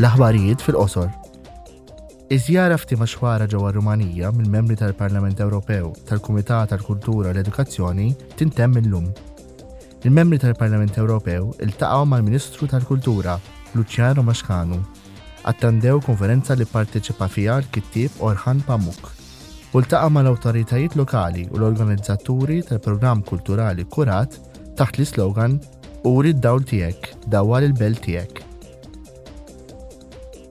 L-aħbarijiet fil-qosor. Iż-żjara f'tiema xwara ġewwa Rumanija mill-membri tal-Parlament Ewropew tal-Kumitat tal-Kultura u l-Edukazzjoni tintemm illum. Il-membri tal-Parlament Ewropew iltaqgħu mal-Ministru tal-Kultura, Luciano Mascanu, attendew konferenza li pparteċipa fiha l-kittieb Orhan Pamuk, u ltaqa' mal-awtoritajiet lokali u l-organizzaturi tal-programm kulturali kkurat taħt l-islogan Uri d-dawl tiegħek, dawwal il-belt tiegħek.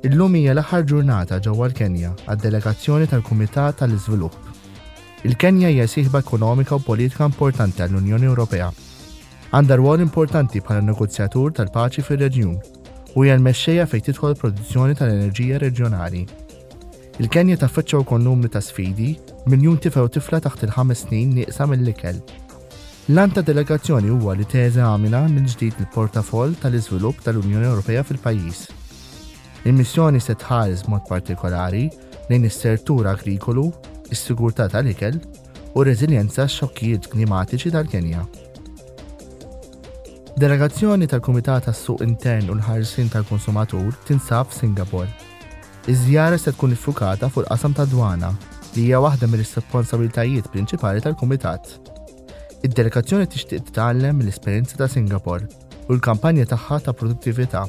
Illum hija l-aħħar ġurnata ġewwa l-Kenja għad-delegazzjoni tal-Kumitat tal-Iżvilupp. Il-Kenja hija sieħba ekonomika u politika importanti għall-Unjoni Ewropea. Għandha rwol importanti bħala negozjatur tal-paċi fir-reġjun u hija l-mexxejja fejn tidħol produzzjoni tal-enerġija reġjonali. Il-Kenja taffeċċa wkoll numru ta' sfidi, miljun tifel u tifla taħt il-ħames snin nieqsa mill-ikel L-għan tad-delegazzjoni huwa li teżamina mill-ġdid il-portafoll tal-iżvilupp tal-Unjoni Ewropea fil-pajjiż. Il-missjoni se tħares b'mod partikolari lejn is-sertur agrikolu, is-sigurtà tal-ikel u r-reżiljenza għax-xokkijiet klimatiċi tal-Kenja. Delegazzjoni tal-Kumitat għas-Suq Intern u l-Ħarsien tal-Konsumatur tinsab f'Singapore. Iż-żjara se tkun iffukata fuq il-qasam tad-dwana, li hija waħda mir-responsabilitajiet prinċipali tal-Kumitat. Id-delegazzjoni tixtieq titgħallem mill-esperjenza ta' Singapore u l-kampanja tagħha ta' produttività,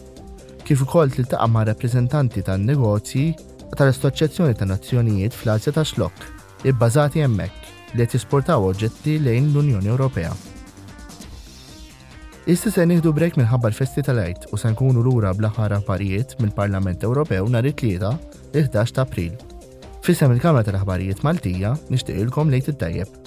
kif ukoll tiltaqa' ma' rappreżentanti tan-negozji u tal-Assoċjazzjoni ta' Nazzjonijiet fl-Asja tax-Xlokk ibbażati hemmhekk li qed jesportaw oġġetti lejn l-Unjoni Ewropea. Issa se nieħdu break minħabba l-festi tal-Għid u se nkunu lura bl-aħħar aħbarijiet mill-Parlament Ewropew nhar it-Tlieta, il-11 ta' April. F'isem il-Kamra tal-Aħbarijiet Maltija nixtieqilkom l-Għid it-tajjeb.